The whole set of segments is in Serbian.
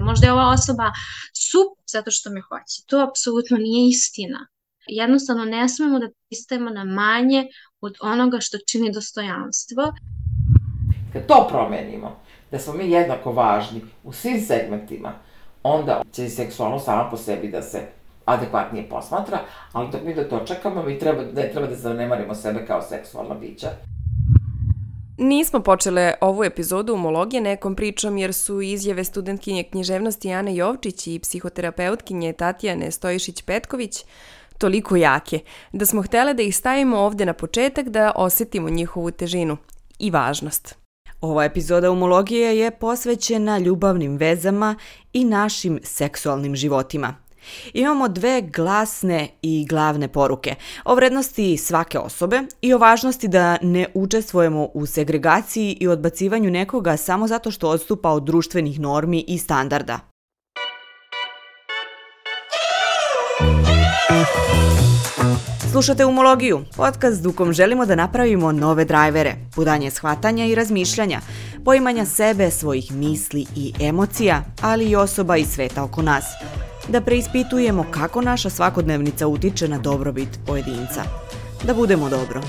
Možda je ova osoba super zato što me hoće. To apsolutno nije istina. Jednostavno ne smemo da pristajemo na manje od onoga što čini dostojanstvo. Kad to promenimo, da smo mi jednako važni u svim segmentima, onda će seksualnost sama po sebi da se adekvatnije posmatra, ali dok mi da to čekamo, mi treba, ne treba da zanemarimo sebe kao seksualna bića. Nismo počele ovu epizodu umologije nekom pričom jer su izjave studentkinje književnosti Ane Jovčić i psihoterapeutkinje Tatjane Stojišić-Petković toliko jake da smo htele da ih stavimo ovde na početak da osetimo njihovu težinu i važnost. Ova epizoda umologije je posvećena ljubavnim vezama i našim seksualnim životima – Imamo dve glasne i glavne poruke o vrednosti svake osobe i o važnosti da ne učestvujemo u segregaciji i odbacivanju nekoga samo zato što odstupa od društvenih normi i standarda. Slušate Umologiju, podcast u kom želimo da napravimo nove drajvere, budanje shvatanja i razmišljanja, poimanja sebe, svojih misli i emocija, ali i osoba i sveta oko nas – da preispitujemo kako naša svakodnevnica utiče na dobrobit pojedinca. Da budemo dobro.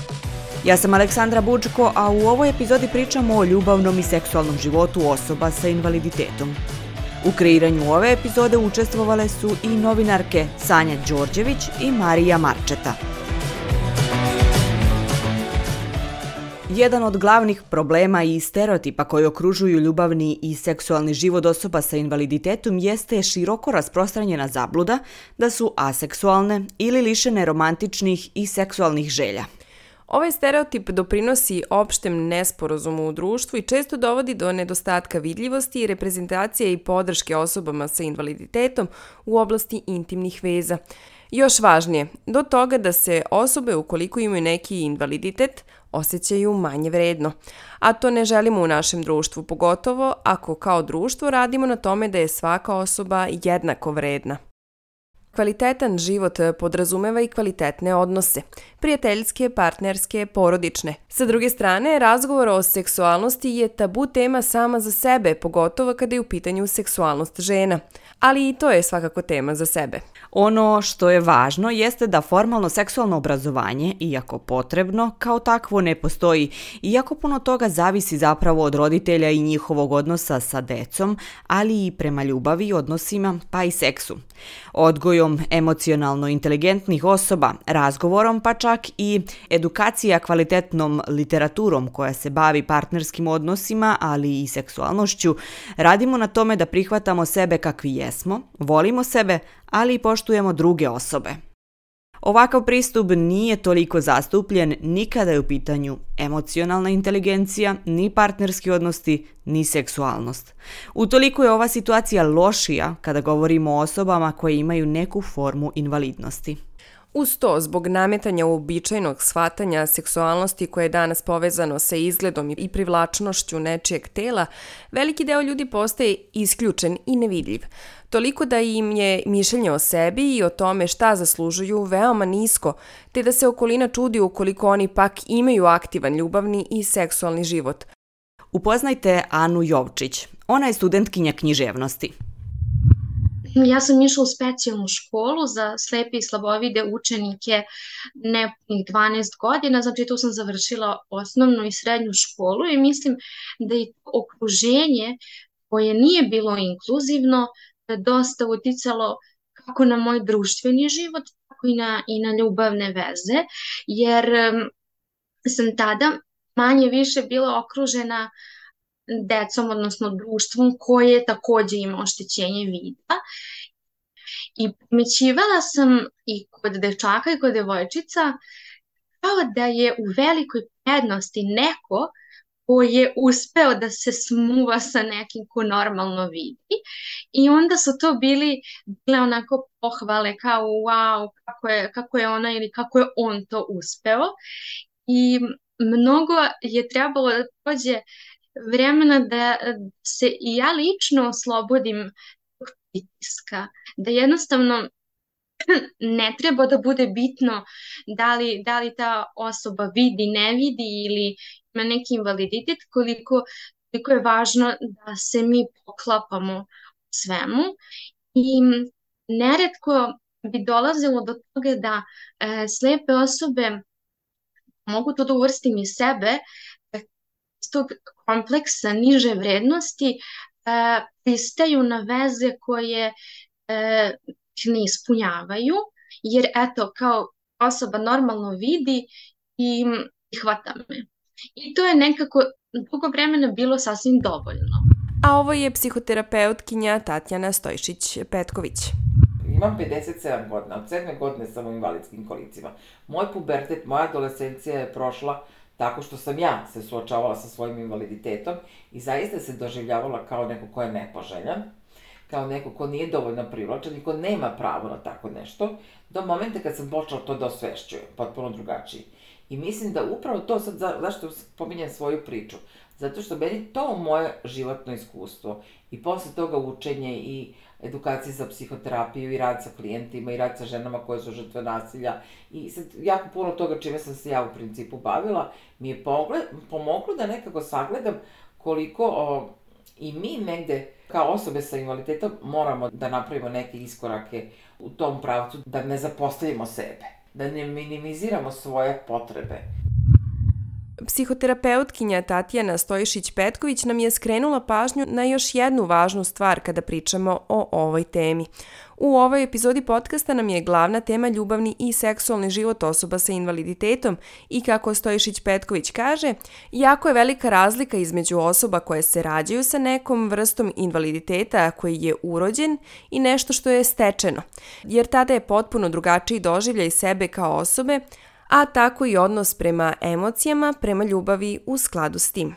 Ja sam Aleksandra Bučko, a u ovoj epizodi pričamo o ljubavnom i seksualnom životu osoba sa invaliditetom. U kreiranju ove epizode učestvovale su i novinarke Sanja Đorđević i Marija Marčeta. Jedan od glavnih problema i stereotipa koji okružuju ljubavni i seksualni život osoba sa invaliditetom jeste široko rasprostranjena zabluda da su aseksualne ili lišene romantičnih i seksualnih želja. Ovaj stereotip doprinosi opštem nesporazumu u društvu i često dovodi do nedostatka vidljivosti reprezentacije i podrške osobama sa invaliditetom u oblasti intimnih veza. Još važnije, do toga da se osobe ukoliko imaju neki invaliditet osjećaju manje vredno. A to ne želimo u našem društvu, pogotovo ako kao društvo radimo na tome da je svaka osoba jednako vredna. Kvalitetan život podrazumeva i kvalitetne odnose, prijateljske, partnerske, porodične. Sa druge strane, razgovor o seksualnosti je tabu tema sama za sebe, pogotovo kada je u pitanju seksualnost žena. Ali i to je svakako tema za sebe. Ono što je važno jeste da formalno seksualno obrazovanje, iako potrebno, kao takvo ne postoji, iako puno toga zavisi zapravo od roditelja i njihovog odnosa sa decom, ali i prema ljubavi, odnosima, pa i seksu. Odgojom emocionalno inteligentnih osoba, razgovorom pa čak i edukacija kvalitetnom literaturom koja se bavi partnerskim odnosima, ali i seksualnošću, radimo na tome da prihvatamo sebe kakvi jesmo, volimo sebe, ali i druge osobe. Ovakav pristup nije toliko zastupljen nikada je u pitanju emocionalna inteligencija, ni partnerski odnosti, ni seksualnost. Utoliko je ova situacija lošija kada govorimo o osobama koje imaju neku formu invalidnosti. Uz to, zbog nametanja uobičajnog shvatanja seksualnosti koje je danas povezano sa izgledom i privlačnošću nečijeg tela, veliki deo ljudi postaje isključen i nevidljiv. Toliko da im je mišljenje o sebi i o tome šta zaslužuju veoma nisko, te da se okolina čudi ukoliko oni pak imaju aktivan ljubavni i seksualni život. Upoznajte Anu Jovčić. Ona je studentkinja književnosti. Ja sam išla u specijalnu školu za slepe i slabovide učenike nepunih 12 godina, znači tu sam završila osnovnu i srednju školu i mislim da je okruženje koje nije bilo inkluzivno dosta uticalo kako na moj društveni život, tako i na, i na ljubavne veze, jer sam tada manje više bila okružena decom, odnosno društvom koje takođe ima oštećenje vida. I primećivala sam i kod dečaka i kod devojčica kao da je u velikoj prednosti neko ko je uspeo da se smuva sa nekim ko normalno vidi i onda su to bili bile onako pohvale kao wow kako je, kako je ona ili kako je on to uspeo i mnogo je trebalo da prođe vremena da se i ja lično oslobodim tog pritiska, da jednostavno ne treba da bude bitno da li, da li ta osoba vidi, ne vidi ili ima neki invaliditet, koliko, koliko je važno da se mi poklapamo u svemu. I neretko bi dolazilo do toga da e, slepe osobe mogu to da uvrstim iz sebe, iz tog kompleksa niže vrednosti e, pristaju na veze koje e, ih ne ispunjavaju, jer eto, kao osoba normalno vidi i hvata me. I to je nekako dugo vremena bilo sasvim dovoljno. A ovo je psihoterapeutkinja Tatjana Stojšić-Petković. Imam 57 godina, od 7. godine sam u invalidskim kolicima. Moj pubertet, moja adolescencija je prošla tako što sam ja se suočavala sa svojim invaliditetom i zaista se doživljavala kao neko ko je nepoželjan, kao neko ko nije dovoljno privlačan i ko nema pravo na tako nešto, do momenta kad sam počela to da osvešćujem, potpuno drugačiji. I mislim da upravo to sad, za, zašto pominjem svoju priču, zato što meni to moje životno iskustvo i posle toga učenje i edukacije za psihoterapiju i rad sa klijentima i rad sa ženama koje su žrtve nasilja i sad jako puno toga čime sam se ja u principu bavila mi je pogled, pomoglo da nekako sagledam koliko o, i mi negde kao osobe sa invaliditetom moramo da napravimo neke iskorake u tom pravcu da ne zapostavimo sebe, da ne minimiziramo svoje potrebe. Psihoterapeutkinja Tatjana Stojišić-Petković nam je skrenula pažnju na još jednu važnu stvar kada pričamo o ovoj temi. U ovoj epizodi podcasta nam je glavna tema ljubavni i seksualni život osoba sa invaliditetom i kako Stojišić-Petković kaže, jako je velika razlika između osoba koje se rađaju sa nekom vrstom invaliditeta koji je urođen i nešto što je stečeno, jer tada je potpuno drugačiji doživljaj sebe kao osobe, a tako i odnos prema emocijama, prema ljubavi u skladu s tim.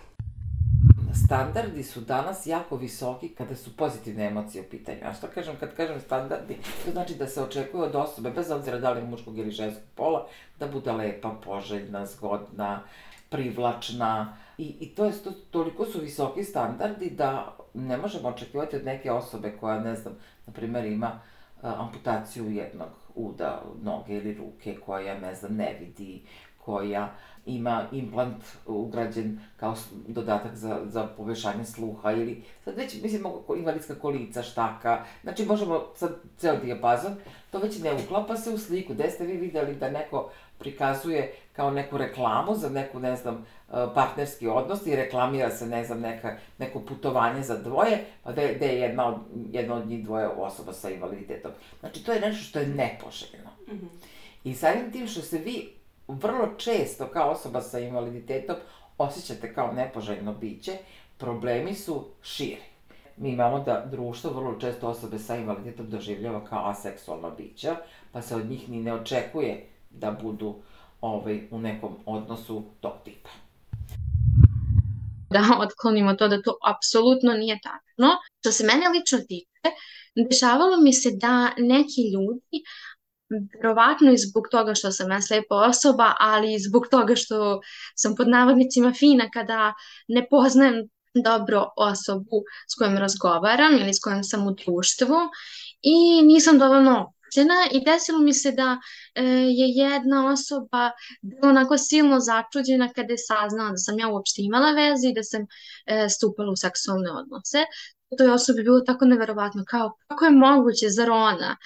Standardi su danas jako visoki kada su pozitivne emocije u pitanju. A što kažem kad kažem standardi? To znači da se očekuje od osobe, bez obzira da li muškog ili ženskog pola, da bude lepa, poželjna, zgodna, privlačna. I, i to je, to, toliko su visoki standardi da ne možemo očekivati od neke osobe koja, ne znam, na primer ima amputaciju jednog uda noge ili ruke, koja, ne znam, ne vidi, koja ima implant ugrađen kao dodatak za, za poboljšanje sluha ili sad već, mislim, invalidska kolica, štaka, znači možemo sad ceo dijapazon, to već ne uklapa se u sliku. Gde ste vi videli da neko prikazuje kao neku reklamu za neku, ne znam, partnerski odnos i reklamira se, ne znam, neka, neko putovanje za dvoje, pa da je, da je jedna, od, jedna od njih dvoje osoba sa invaliditetom. Znači, to je nešto što je nepoželjno. Mm -hmm. I samim tim što se vi vrlo često kao osoba sa invaliditetom osjećate kao nepoželjno biće, problemi su širi. Mi imamo da društvo vrlo često osobe sa invaliditetom doživljava kao aseksualna bića, pa se od njih ni ne očekuje da budu ovaj, u nekom odnosu tog tipa. Da otklonimo to da to apsolutno nije tačno. Što se mene lično tiče, dešavalo mi se da neki ljudi verovatno i zbog toga što sam ja slepa osoba, ali i zbog toga što sam pod navodnicima fina kada ne poznajem dobro osobu s kojom razgovaram ili s kojom sam u društvu i nisam dovoljno i desilo mi se da e, je jedna osoba bila onako silno začuđena kada je saznala da sam ja uopšte imala veze i da sam e, stupala u seksualne odnose. To je osobi bilo tako neverovatno, kao kako je moguće, zar ona?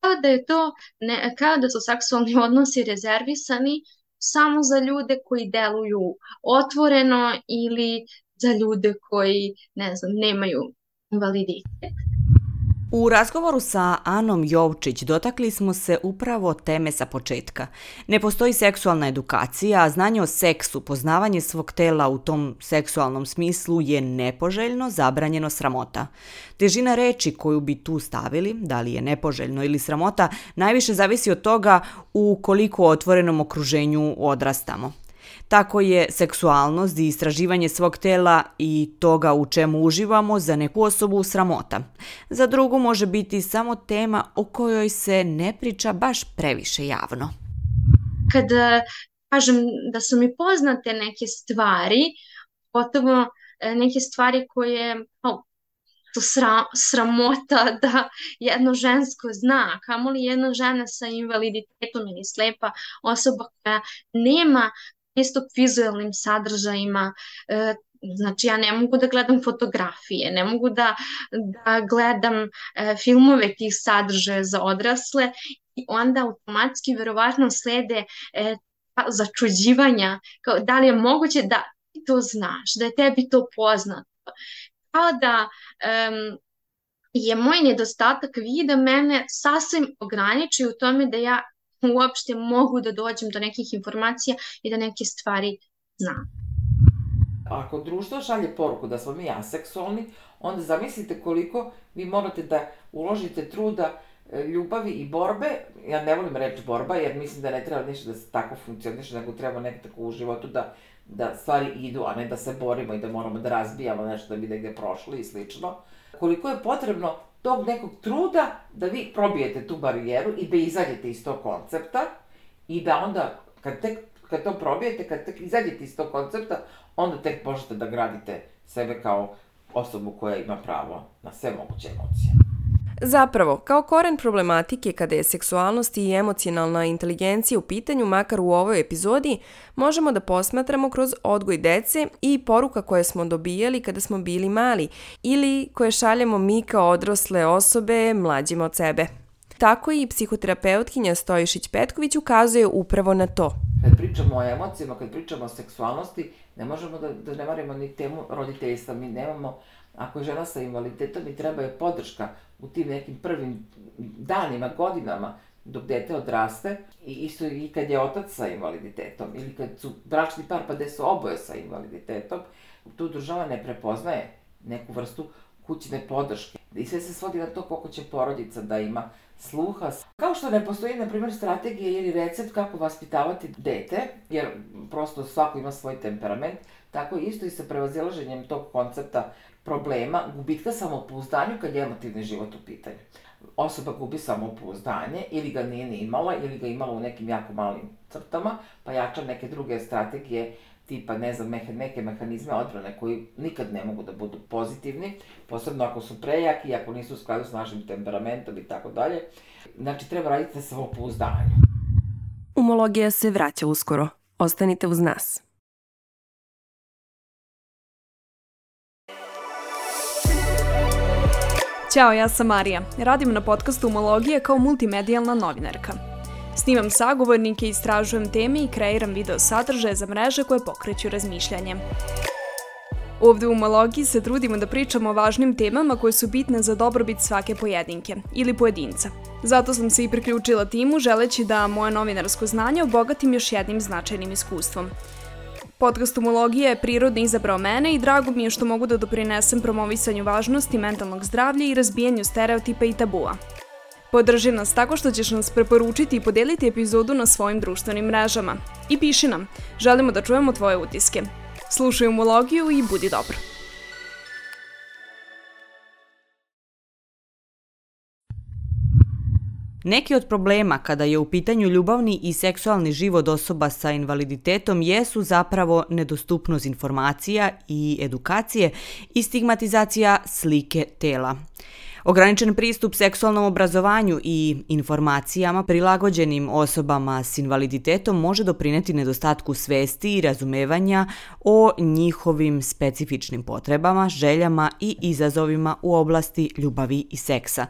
Kao da je to, ne, kao da su seksualni odnosi rezervisani samo za ljude koji deluju otvoreno ili za ljude koji, ne znam, nemaju invaliditet. U razgovoru sa Anom Jovčić dotakli smo se upravo teme sa početka. Ne postoji seksualna edukacija, a znanje o seksu, poznavanje svog tela u tom seksualnom smislu je nepoželjno, zabranjeno sramota. Težina reči koju bi tu stavili, da li je nepoželjno ili sramota, najviše zavisi od toga u koliko otvorenom okruženju odrastamo. Tako je seksualnost i istraživanje svog tela i toga u čemu uživamo za neku osobu sramota. Za drugu može biti samo tema o kojoj se ne priča baš previše javno. Kada kažem da su mi poznate neke stvari, gotovo e, neke stvari koje oh, to sra, sramota da jedno žensko zna, kamoli jedna žena sa invaliditetom ili slepa osoba koja nema pristup vizualnim sadržajima, e, Znači, ja ne mogu da gledam fotografije, ne mogu da, da gledam e, filmove tih sadržaja za odrasle i onda automatski verovatno slede e, začuđivanja, kao da li je moguće da ti to znaš, da je tebi to poznato. Kao da um, je moj nedostatak vida mene sasvim ograniči u tome da ja uopšte mogu da dođem do nekih informacija i da neke stvari znam. Ako društvo šalje poruku da smo mi aseksualni, onda zamislite koliko vi morate da uložite truda, e, ljubavi i borbe, ja ne volim reći borba, jer mislim da ne treba ništa da se tako funkcioniše, nego treba nekako u životu da, da stvari idu, a ne da se borimo i da moramo da razbijamo nešto da bi negde prošli i slično. Koliko je potrebno tog nekog truda da vi probijete tu barijeru i da izađete iz tog koncepta i da onda, kad tek kad to probijete, kad tek izađete iz tog koncepta, onda tek možete da gradite sebe kao osobu koja ima pravo na sve moguće emocije. Zapravo, kao koren problematike kada je seksualnost i emocionalna inteligencija u pitanju, makar u ovoj epizodi, možemo da posmatramo kroz odgoj dece i poruka koje smo dobijali kada smo bili mali ili koje šaljemo mi kao odrasle osobe mlađima od sebe. Tako i psihoterapeutkinja Stojišić Petković ukazuje upravo na to. Kad pričamo o emocijama, kad pričamo o seksualnosti, ne možemo da, da ne marimo ni temu roditeljstva. Mi nemamo, ako je žena sa invaliditetom, mi treba je podrška u tim nekim prvim danima, godinama, dok dete odraste i isto i kad je otac sa invaliditetom ili kad su bračni par pa gde su oboje sa invaliditetom, tu država ne prepoznaje neku vrstu kućne podrške. I sve se svodi na to koliko će porodica da ima sluha. Kao što ne postoji, na primjer, strategija ili recept kako vaspitavati dete, jer prosto svako ima svoj temperament, tako isto i sa prevazilaženjem tog koncepta problema, gubitka samopouzdanju kad je emotivni život u pitanju. Osoba gubi samopouzdanje ili ga nije ni imala ili ga imala u nekim jako malim crtama, pa jača neke druge strategije tipa, ne znam, mehe, neke mehanizme odbrane koji nikad ne mogu da budu pozitivni, posebno ako su prejaki, ako nisu u skladu s našim temperamentom i tako dalje. Znači, treba raditi na samopouzdanju. Umologija se vraća uskoro. Ostanite uz nas. Ćao, ja sam Marija. Radim na podcastu Umologije kao multimedijalna novinarka. Snimam sagovornike, istražujem teme i kreiram video sadržaje za mreže koje pokreću razmišljanje. Ovde u Malogiji se trudimo da pričamo o važnim temama koje su bitne za dobrobit svake pojedinke ili pojedinca. Zato sam se i priključila timu želeći da moje novinarsko znanje obogatim još jednim značajnim iskustvom. Podcast Umologija je prirodno izabrao mene i drago mi je što mogu da doprinesem promovisanju važnosti mentalnog zdravlja i razbijanju stereotipa i tabua. Podrži nas tako što ćeš nas preporučiti i podeliti epizodu na svojim društvenim mrežama. I piši nam, želimo da čujemo tvoje utiske. Slušaj umologiju i budi dobro. Neki od problema kada je u pitanju ljubavni i seksualni život osoba sa invaliditetom jesu zapravo nedostupnost informacija i edukacije i stigmatizacija slike tela. Ograničen pristup seksualnom obrazovanju i informacijama prilagođenim osobama s invaliditetom može doprineti nedostatku svesti i razumevanja o njihovim specifičnim potrebama, željama i izazovima u oblasti ljubavi i seksa.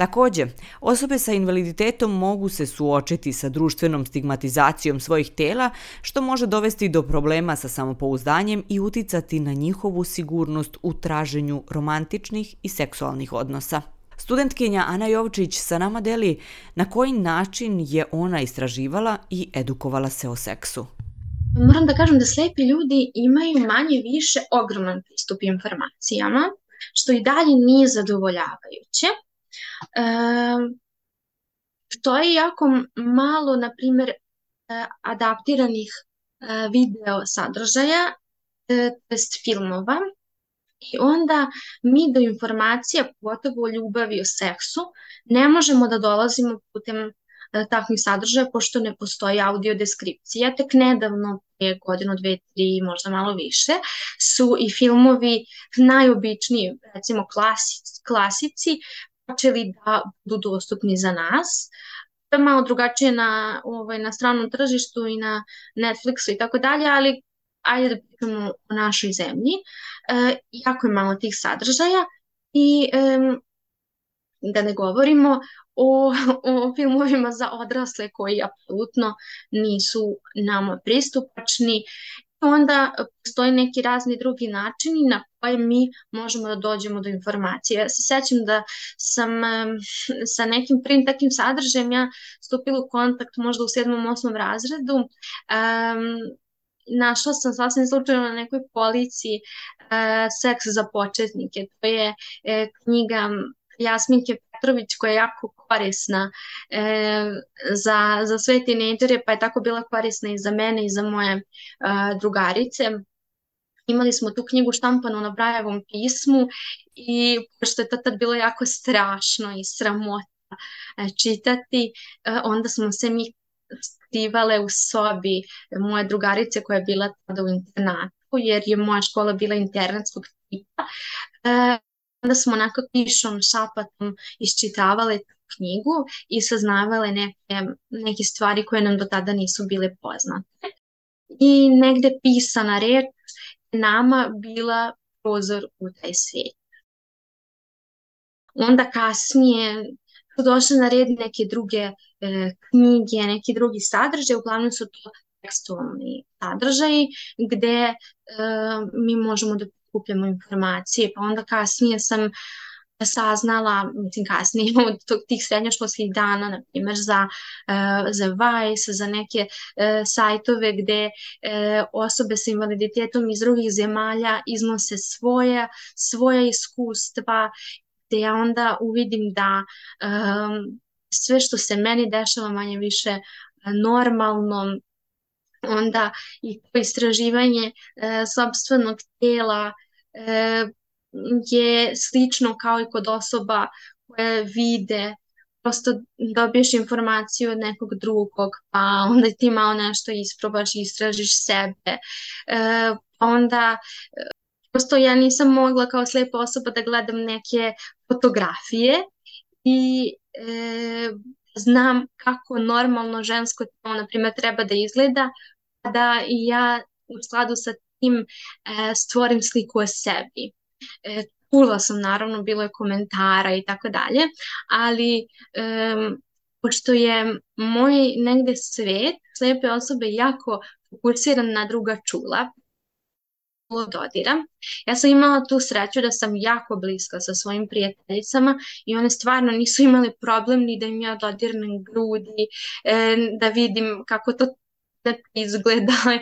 Takođe, osobe sa invaliditetom mogu se suočiti sa društvenom stigmatizacijom svojih tela, što može dovesti do problema sa samopouzdanjem i uticati na njihovu sigurnost u traženju romantičnih i seksualnih odnosa. Studentkinja Ana Jovčić sa nama deli na koji način je ona istraživala i edukovala se o seksu. Moram da kažem da slepi ljudi imaju manje više ogroman pristup informacijama, što i dalje nije zadovoljavajuće. To je jako malo, na primjer, e, adaptiranih e, video sadržaja, e, test filmova, i onda mi do informacija, pogotovo o ljubavi, o seksu, ne možemo da dolazimo putem takvih sadržaja, pošto ne postoji audio deskripcija. Tek nedavno, prije godinu, dve, tri, možda malo više, su i filmovi najobičniji, recimo klasici, klasici počeli da budu dostupni za nas. To je malo drugačije na, ovaj, na stranom tržištu i na Netflixu i tako dalje, ali ajde da pričamo o našoj zemlji, e, jako je malo tih sadržaja i e, da ne govorimo o, o filmovima za odrasle koji apsolutno nisu nama pristupačni onda postoji neki razni drugi načini na koje mi možemo da dođemo do informacije. Ja se sećam da sam sa nekim prvim takvim sadržajem ja stupila u kontakt možda u sedmom, osmom razredu. Um, našla sam sasvim slučajno na nekoj policiji uh, Seks za početnike. To je uh, knjiga Jasminke Petrović koja je jako korisna e, za, za sve tinejdžere, pa je tako bila korisna i za mene i za moje e, drugarice. Imali smo tu knjigu štampanu na Brajevom pismu i pošto je to tad bilo jako strašno i sramota e, čitati, e, onda smo se mi skrivale u sobi moje drugarice koja je bila tada u internatu, jer je moja škola bila internatskog tipa. E, onda smo onako pišom, šapatom iščitavale knjigu i saznavale neke, neke stvari koje nam do tada nisu bile poznate. I negde pisana reč nama bila prozor u taj svijet. Onda kasnije su došle na red neke druge e, knjige, neki drugi sadržaj, uglavnom su to tekstualni sadržaji gde e, mi možemo da prikupljamo informacije, pa onda kasnije sam saznala, mislim kasnije od tih srednjoškolskih dana, na primjer za, uh, za Vice, za neke uh, sajtove gde uh, osobe sa invaliditetom iz drugih zemalja iznose svoje, svoje iskustva, gde ja onda uvidim da sve što se meni dešava manje više normalno, onda i to istraživanje e, sobstvenog tela e, je slično kao i kod osoba koje vide prosto dobiješ informaciju od nekog drugog, pa onda ti malo nešto isprobaš i istražiš sebe. E, onda prosto ja nisam mogla kao slepa osoba da gledam neke fotografije i e, znam kako normalno žensko telo, na primjer, treba da izgleda, da i ja u skladu sa tim e, stvorim sliku o sebi. E, čula sam naravno, bilo je komentara i tako dalje, ali e, pošto je moj negde svet slepe osobe jako fokusiran na druga čula, dodira. Ja sam imala tu sreću da sam jako bliska sa svojim prijateljicama i one stvarno nisu imale problem ni da im ja dodirnem grudi, e, da vidim kako to da izgleda.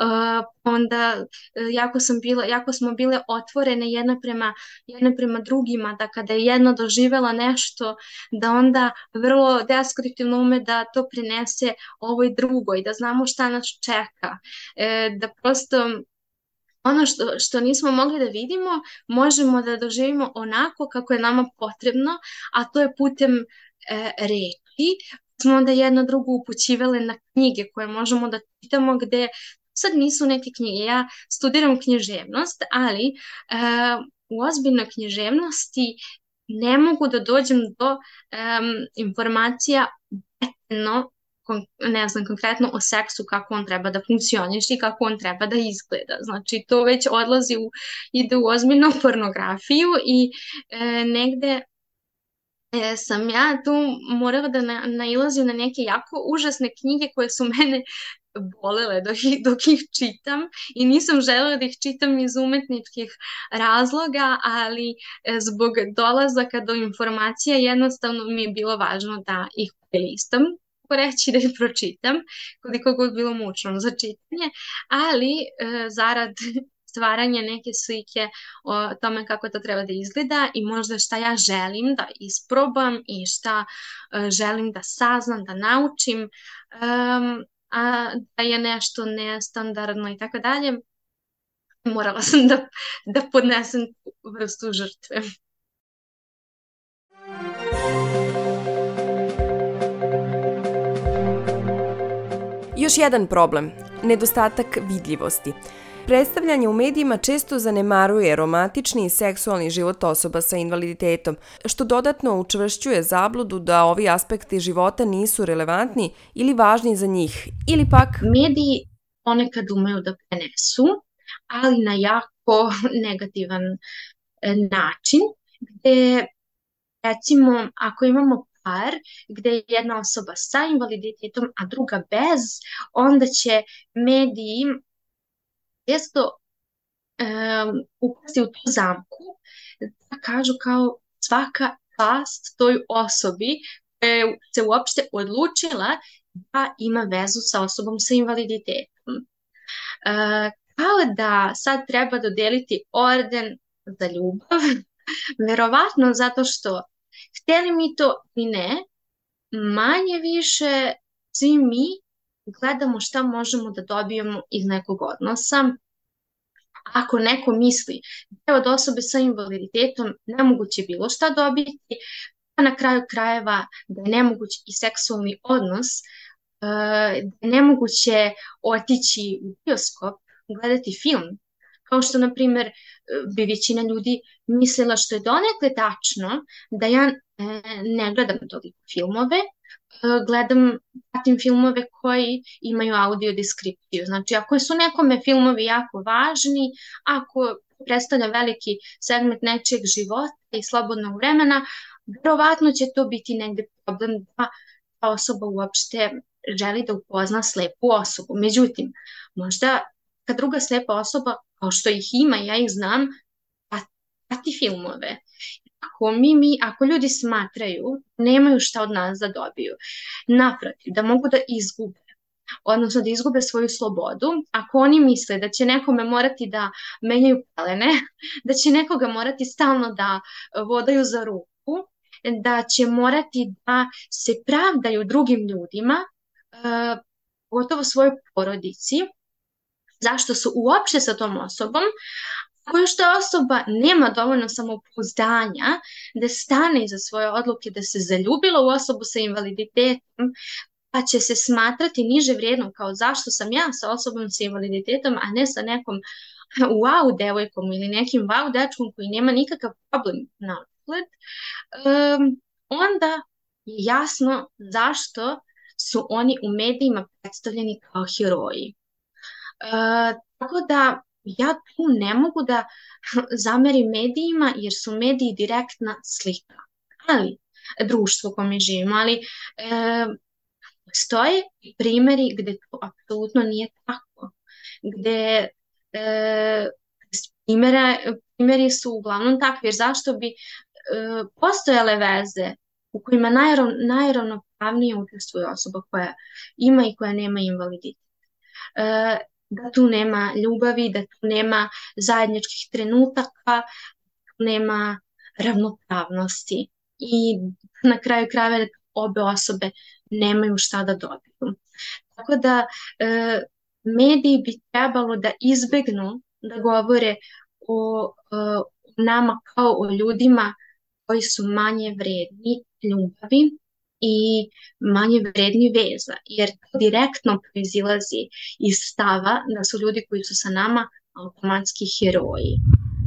Uh, onda uh, jako, sam bila, jako smo bile otvorene jedna prema, jedna prema drugima, da kada je jedna doživela nešto, da onda vrlo deskriptivno ume da to prinese ovoj drugoj, da znamo šta nas čeka, e, da prosto ono što, što nismo mogli da vidimo, možemo da doživimo onako kako je nama potrebno, a to je putem e, reči, smo onda jedno drugo upućivale na knjige koje možemo da čitamo gde sad nisu neke knjige. Ja studiram književnost, ali uh, u ozbiljnoj književnosti ne mogu da dođem do um, informacija detaljno ne znam konkretno o seksu kako on treba da funkcioniš i kako on treba da izgleda. Znači to već odlazi u, ide u ozbiljnu pornografiju i e, negde e, sam ja tu morala da na, nailazim na neke jako užasne knjige koje su mene bolele dok dok ih čitam i nisam želela da ih čitam iz umetničkih razloga, ali e, zbog dolazaka do informacija jednostavno mi je bilo važno da ih prelistam reći da ih pročitam, koliko god bilo mučno za čitanje, ali e, zarad stvaranja neke slike o tome kako to treba da izgleda i možda šta ja želim da isprobam i šta uh, želim da saznam, da naučim, um, a da je nešto nestandardno i tako dalje, morala sam da, da podnesem vrstu žrtve. Još jedan problem, nedostatak vidljivosti. Predstavljanje u medijima često zanemaruje romantični i seksualni život osoba sa invaliditetom, što dodatno učvršćuje zabludu da ovi aspekti života nisu relevantni ili važni za njih, ili pak... Mediji ponekad umeju da prenesu, ali na jako negativan e, način, gde recimo ako imamo par gde je jedna osoba sa invaliditetom, a druga bez, onda će mediji često um, upasti u tu zamku da kažu kao svaka čast toj osobi koja se uopšte odlučila da ima vezu sa osobom sa invaliditetom. Uh, kao da sad treba dodeliti orden za ljubav, verovatno zato što hteli mi to i ne, manje više svi mi gledamo šta možemo da dobijemo iz nekog odnosa. Ako neko misli da od osobe sa invaliditetom nemoguće bilo šta dobiti, pa na kraju krajeva da je nemoguć i seksualni odnos, eh, da je nemoguće otići u bioskop, gledati film, kao što, na primjer, bi većina ljudi mislila što je donekle tačno da ja e, ne gledam toliko filmove, gledam, pratim filmove koji imaju audio deskripciju. Znači, ako su nekome filmovi jako važni, ako predstavlja veliki segment nečeg života i slobodnog vremena, verovatno će to biti negde problem da ta osoba uopšte želi da upozna slepu osobu. Međutim, možda kad druga slepa osoba kao što ih ima, ja ih znam, prati filmove. Ako, mi, mi, ako ljudi smatraju, nemaju šta od nas da dobiju, naprotiv, da mogu da izgube, odnosno da izgube svoju slobodu, ako oni misle da će nekome morati da menjaju pelene, da će nekoga morati stalno da vodaju za ruku, da će morati da se pravdaju drugim ljudima, uh, gotovo svojoj porodici, zašto su uopšte sa tom osobom, ta osoba nema dovoljno samopouzdanja da stane iza svoje odluke da se zaljubila u osobu sa invaliditetom, pa će se smatrati niže vrijednom kao zašto sam ja sa osobom sa invaliditetom, a ne sa nekom wow devojkom ili nekim wow dečkom koji nema nikakav problem na odgled, um, onda je jasno zašto su oni u medijima predstavljeni kao heroji. Uh, tako da ja tu ne mogu da zamerim medijima jer su mediji direktna slika. Ali, društvo u kome živimo, ali e, stoje primeri gde to apsolutno nije tako. Gde e, primere, primeri su uglavnom takvi, jer zašto bi e, postojale veze u kojima najrav, najravnopravnije učestvuje osoba koja ima i koja nema invaliditet. E, da tu nema ljubavi, da tu nema zajedničkih trenutaka, da tu nema ravnopravnosti i na kraju krajeva obe osobe nemaju šta da dobiju. Tako da e, mediji bi trebalo da izbegnu da govore o, e, o nama kao o ljudima koji su manje vredni ljubavi i manje vredni veza, jer to direktno proizilazi iz stava da su ljudi koji su sa nama automatski heroji.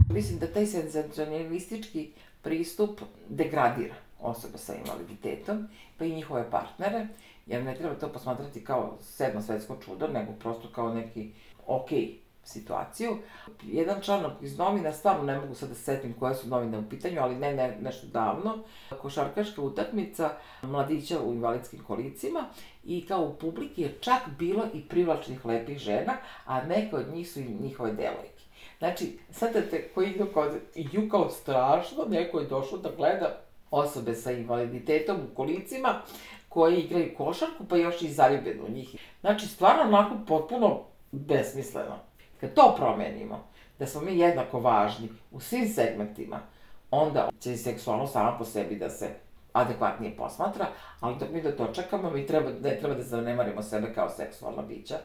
Mislim da taj senzacionalistički pristup degradira osobe sa invaliditetom, pa i njihove partnere, jer ne treba to posmatrati kao sedmo svetsko čudo, nego prosto kao neki okej okay situaciju. Jedan članak iz novina, stvarno ne mogu sad da se setim koje su novine u pitanju, ali ne, ne nešto davno, košarkaška utakmica mladića u invalidskim kolicima i kao u publiki je čak bilo i privlačnih lepih žena, a neke od njih su i njihove devojke. Znači, sad te koji idu kod, idu kao strašno, neko je došao da gleda osobe sa invaliditetom u kolicima, koji igraju košarku, pa još i zaljubljen u njih. Znači, stvarno onako potpuno besmisleno. Kad to promenimo, da smo mi jednako važni u svim segmentima, onda će seksualnost sama po sebi da se adekvatnije posmatra, ali dok mi da to čekamo, mi treba, ne treba da zanemarimo sebe kao seksualna bića.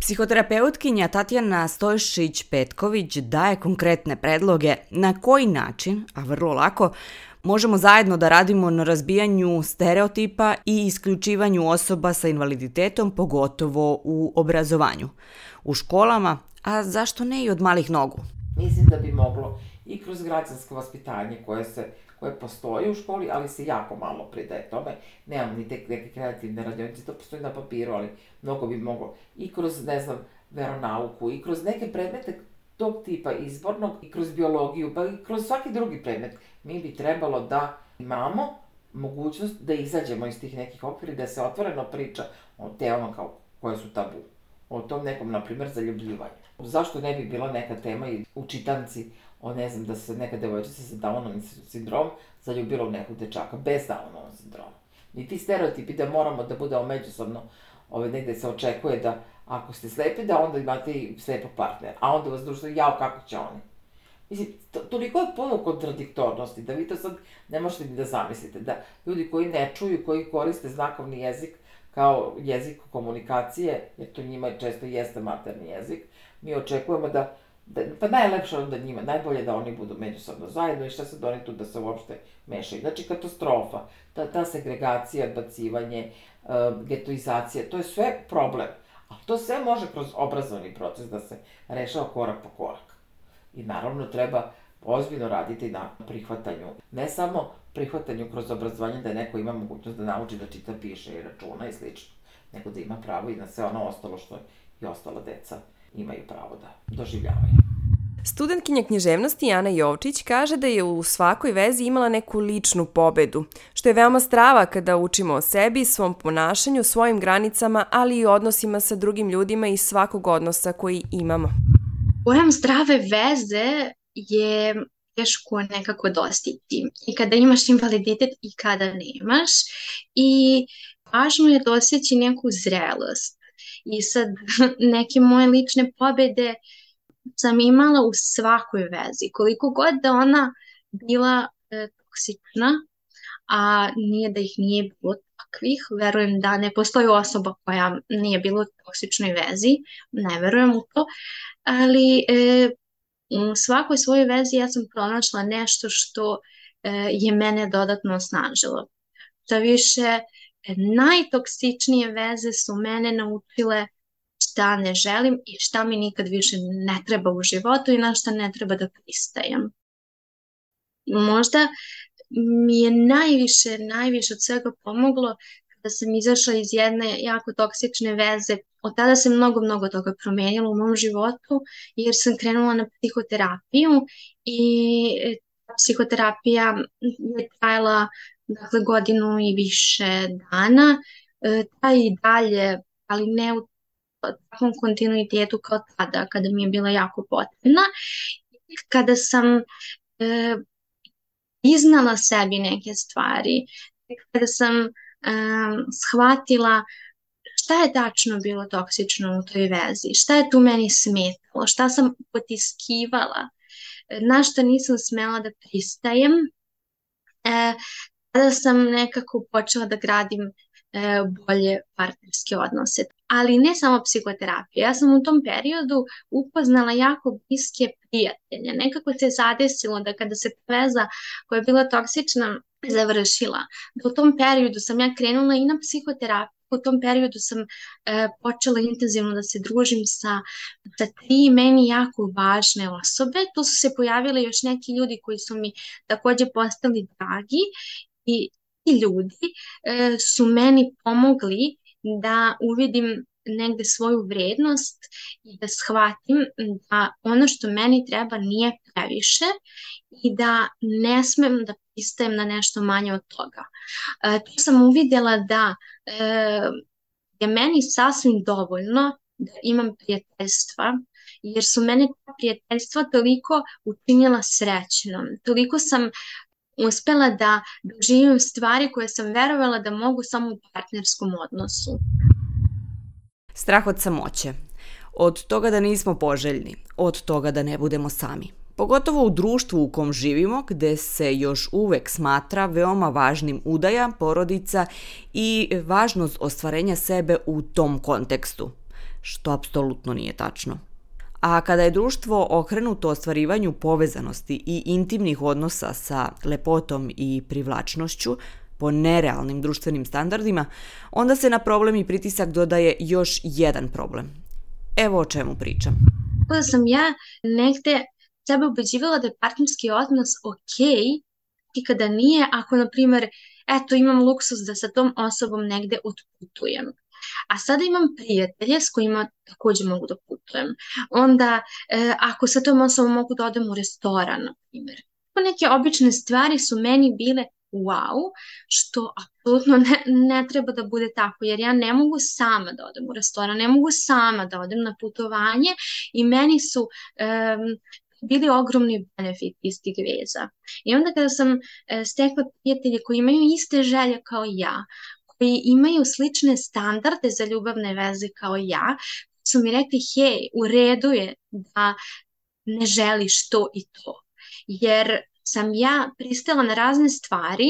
Psihoterapeutkinja Tatjana Stojšić-Petković daje konkretne predloge na koji način, a vrlo lako, možemo zajedno da radimo na razbijanju stereotipa i isključivanju osoba sa invaliditetom, pogotovo u obrazovanju. U školama, a zašto ne i od malih nogu? Mislim da bi moglo i kroz građansko vaspitanje koje se koje postoje u školi, ali se jako malo pridaje tome. Nemam ni te neke kreativne radionice, to postoji na papiru, ali mnogo bi moglo i kroz, ne znam, veronauku i kroz neke predmete tog tipa izbornog i kroz biologiju, pa i kroz svaki drugi predmet. Mi bi trebalo da imamo mogućnost da izađemo iz tih nekih okvira i da se otvoreno priča o temama kao koje su tabu. O tom nekom, na primer, zaljubljivanju. Zašto ne bi bila neka tema i u čitanci o, ne znam, da se neka devojčica sa Downovim sindrom zaljubila u nekog dečaka bez Downovog sindroma. Ni ti stereotipi da moramo da budemo međusobno, ove, negde se očekuje da ako ste slepi, da onda imate i slepog partnera. A onda vas društvo, jao, kako će oni? Mislim, to, toliko je puno kontradiktornosti da vi to sad ne možete ni da zamislite. Da ljudi koji ne čuju, koji koriste znakovni jezik kao jezik komunikacije, jer to njima često jeste materni jezik, mi očekujemo da, da pa najlepše onda njima, najbolje da oni budu međusobno zajedno i šta sad oni tu da se uopšte mešaju. Znači, katastrofa, ta, ta segregacija, odbacivanje, uh, getoizacija, to je sve problem. A to sve može kroz obrazovni proces da se rešava korak po korak. I naravno treba ozbiljno raditi na prihvatanju, ne samo prihvatanju kroz obrazovanje da neko ima mogućnost da nauči da čita, piše i računa i slično, nego da ima pravo i na sve ono ostalo što i ostala deca imaju pravo da doživljavaju. Studentkinja književnosti Jana Jovčić kaže da je u svakoj vezi imala neku ličnu pobedu, što je veoma strava kada učimo o sebi, svom ponašanju, svojim granicama, ali i odnosima sa drugim ljudima i svakog odnosa koji imamo. Pojam zdrave veze je teško nekako dostići. I kada imaš invaliditet i kada nemaš. I važno je doseći neku zrelost. I sad neke moje lične pobede sam imala u svakoj vezi. Koliko god da ona bila e, toksična, a nije da ih nije bilo takvih, verujem da ne postoji osoba koja nije bilo u toksičnoj vezi, ne verujem u to, ali e, u svakoj svojoj vezi ja sam pronašla nešto što e, je mene dodatno osnažilo. Da više, najtoksičnije veze su mene naučile šta ne želim i šta mi nikad više ne treba u životu i na šta ne treba da pristajem. Možda mi je najviše, najviše od svega pomoglo kada sam izašla iz jedne jako toksične veze. Od tada se mnogo, mnogo toga promenilo u mom životu jer sam krenula na psihoterapiju i psihoterapija je trajala dakle, godinu i više dana. E, taj i dalje, ali ne u takvom kontinuitetu kao tada, kada mi je bila jako potrebna. Kada sam e, iznala sebi neke stvari, kada sam e, shvatila šta je tačno bilo toksično u toj vezi, šta je tu meni smetalo, šta sam potiskivala, na šta nisam smela da pristajem, e, tada sam nekako počela da gradim E, bolje partnerske odnose. Ali ne samo psihoterapija. Ja sam u tom periodu upoznala jako bliske prijatelje. Nekako se zadesilo da kada se veza koja je bila toksična završila, da u tom periodu sam ja krenula i na psihoterapiju u tom periodu sam e, počela intenzivno da se družim sa, sa tri meni jako važne osobe. Tu su se pojavili još neki ljudi koji su mi takođe postali dragi i ti ljudi e, su meni pomogli da uvidim negde svoju vrednost i da shvatim da ono što meni treba nije previše i da ne smem da pristajem na nešto manje od toga. E, tu sam uvidjela da e, je meni sasvim dovoljno da imam prijateljstva, jer su mene prijateljstva toliko učinjela srećnom. Toliko sam uspela da doživim stvari koje sam verovala da mogu samo u partnerskom odnosu. Strah od samoće. Od toga da nismo poželjni. Od toga da ne budemo sami. Pogotovo u društvu u kom živimo, gde se još uvek smatra veoma važnim udaja, porodica i važnost ostvarenja sebe u tom kontekstu, što apsolutno nije tačno. A kada je društvo okrenuto ostvarivanju povezanosti i intimnih odnosa sa lepotom i privlačnošću, po nerealnim društvenim standardima, onda se na problem i pritisak dodaje još jedan problem. Evo o čemu pričam. Kada sam ja negde sebe ubeđivala da je partnerski odnos ok i kada nije, ako, na primer, eto, imam luksus da sa tom osobom negde otputujem. A sada imam prijatelje s kojima takođe mogu da putujem. Onda, e, ako sa tom osobom mogu da odem u restoran, na primjer. Neke obične stvari su meni bile wow, što apsolutno ne, ne treba da bude tako, jer ja ne mogu sama da odem u restoran, ne mogu sama da odem na putovanje i meni su um, bili ogromni benefit iz tih veza. I onda kada sam e, stekla prijatelje koji imaju iste želje kao ja, koji imaju slične standarde za ljubavne veze kao ja, su mi rekli, hej, u redu je da ne želiš to i to. Jer sam ja pristala na razne stvari,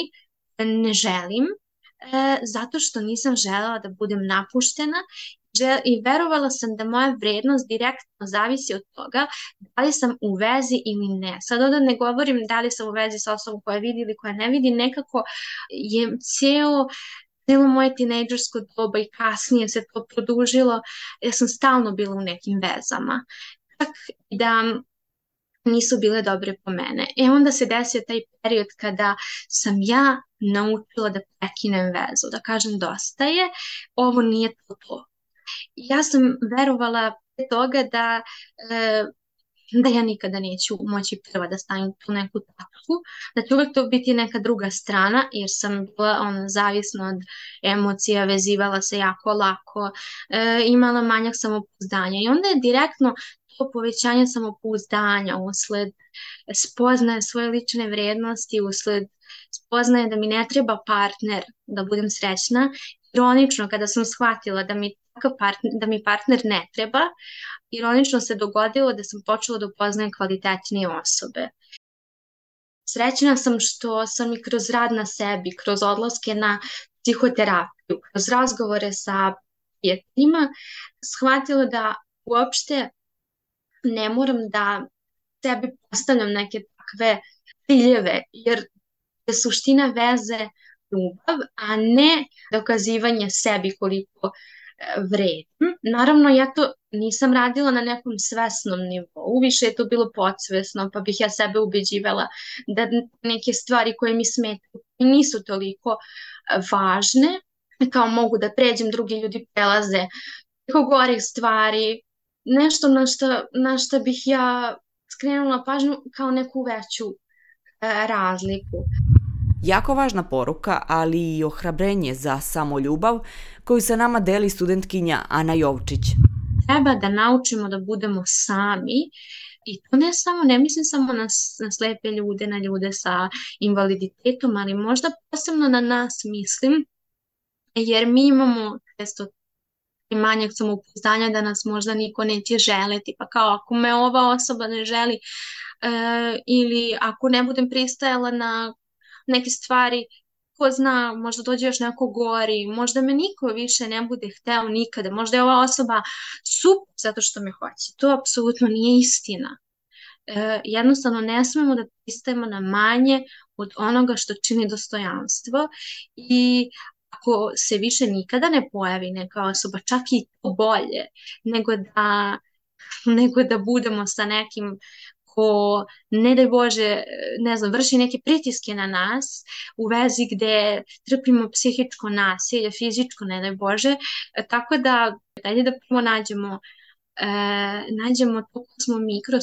ne želim, e, zato što nisam želela da budem napuštena i verovala sam da moja vrednost direktno zavisi od toga da li sam u vezi ili ne. Sad ovdje ne govorim da li sam u vezi sa osobom koja vidi ili koja ne vidi, nekako je ceo celo moje tinejdžersko doba i kasnije se to produžilo, ja sam stalno bila u nekim vezama. Čak da nisu bile dobre po mene. E onda se desio taj period kada sam ja naučila da prekinem vezu, da kažem dosta je, ovo nije to to. Ja sam verovala pre toga da e, da ja nikada neću moći prva da stavim tu neku tačku, da će uvek to biti neka druga strana, jer sam bila on, zavisna od emocija, vezivala se jako lako, e, imala manjak samopouzdanja i onda je direktno to povećanje samopouzdanja usled spoznaje svoje lične vrednosti, usled spoznaje da mi ne treba partner da budem srećna. Ironično, kada sam shvatila da mi, partner, da mi partner ne treba, ironično se dogodilo da sam počela da upoznajem kvalitetnije osobe. Srećna sam što sam i kroz rad na sebi, kroz odlaske na psihoterapiju, kroz razgovore sa prijateljima, shvatila da uopšte ne moram da sebi postavljam neke takve ciljeve, jer je suština veze ljubav, a ne dokazivanje sebi koliko vredim. Naravno, ja to nisam radila na nekom svesnom nivou, više je to bilo podsvesno, pa bih ja sebe ubeđivala da neke stvari koje mi smetaju nisu toliko e, važne, kao mogu da pređem, drugi ljudi prelaze preko gorih stvari, nešto na što, na što bih ja skrenula pažnju kao neku veću e, razliku. Jako važna poruka, ali i ohrabrenje za samoljubav koju sa nama deli studentkinja Ana Jovčić. Treba da naučimo da budemo sami i to ne samo, ne mislim samo na, na slepe ljude, na ljude sa invaliditetom, ali možda posebno na nas mislim, jer mi imamo često i manjak samopouzdanja da nas možda niko neće želeti, pa kao ako me ova osoba ne želi e, ili ako ne budem pristajala na neke stvari, ko zna, možda dođe još neko gori, možda me niko više ne bude hteo nikada, možda je ova osoba super zato što me hoće. To apsolutno nije istina. E, jednostavno ne smemo da pristajemo na manje od onoga što čini dostojanstvo i ako se više nikada ne pojavi neka osoba, čak i bolje, nego da, nego da budemo sa nekim ko, ne daj Bože, ne znam, vrši neke pritiske na nas u vezi gde trpimo psihičko nasilje, fizičko, ne daj Bože, tako da dalje da prvo nađemo nađemo to ko smo mi kroz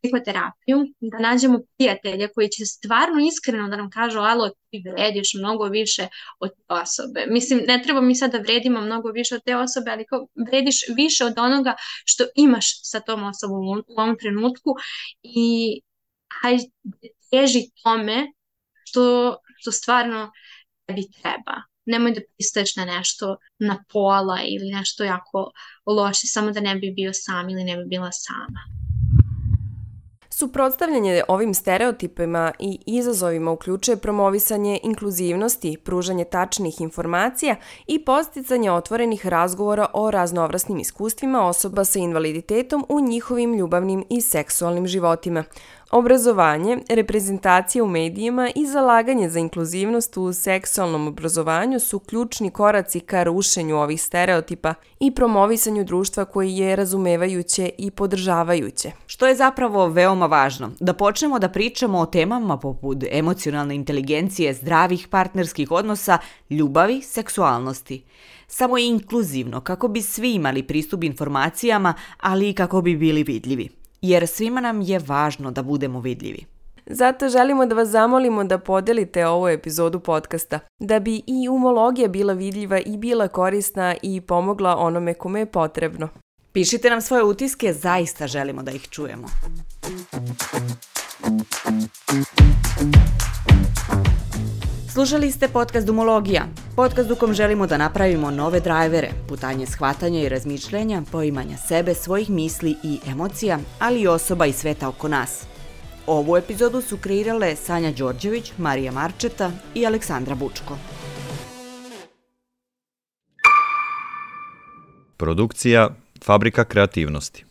psihoterapiju, da nađemo prijatelja koji će stvarno iskreno da nam kažu alo, ti vrediš mnogo više od te osobe. Mislim, ne treba mi sad da vredimo mnogo više od te osobe, ali kao vrediš više od onoga što imaš sa tom osobom u, u ovom trenutku i hajde teži tome što, što stvarno tebi treba nemoj da pristaješ na nešto na pola ili nešto jako loše samo da ne bi bio sam ili ne bi bila sama. Suprotstavljanje ovim stereotipima i izazovima uključuje promovisanje inkluzivnosti, pružanje tačnih informacija i posticanje otvorenih razgovora o raznovrasnim iskustvima osoba sa invaliditetom u njihovim ljubavnim i seksualnim životima, Obrazovanje, reprezentacija u medijima i zalaganje za inkluzivnost u seksualnom obrazovanju su ključni koraci ka rušenju ovih stereotipa i promovisanju društva koji je razumevajuće i podržavajuće, što je zapravo veoma važno, da počnemo da pričamo o temama poput emocionalne inteligencije, zdravih partnerskih odnosa, ljubavi, seksualnosti. Samo inkluzivno, kako bi svi imali pristup informacijama, ali i kako bi bili vidljivi. Jer svima nam je važno da budemo vidljivi. Zato želimo da vas zamolimo da podelite ovu epizodu podcasta, da bi i umologija bila vidljiva i bila korisna i pomogla onome kome je potrebno. Pišite nam svoje utiske, zaista želimo da ih čujemo. Slušali ste podcast Dumologija, podcast u kom želimo da napravimo nove drajvere, putanje shvatanja i razmišljenja, poimanja sebe, svojih misli i emocija, ali i osoba i sveta oko nas. Ovu epizodu su kreirale Sanja Đorđević, Marija Marčeta i Aleksandra Bučko. Produkcija Fabrika kreativnosti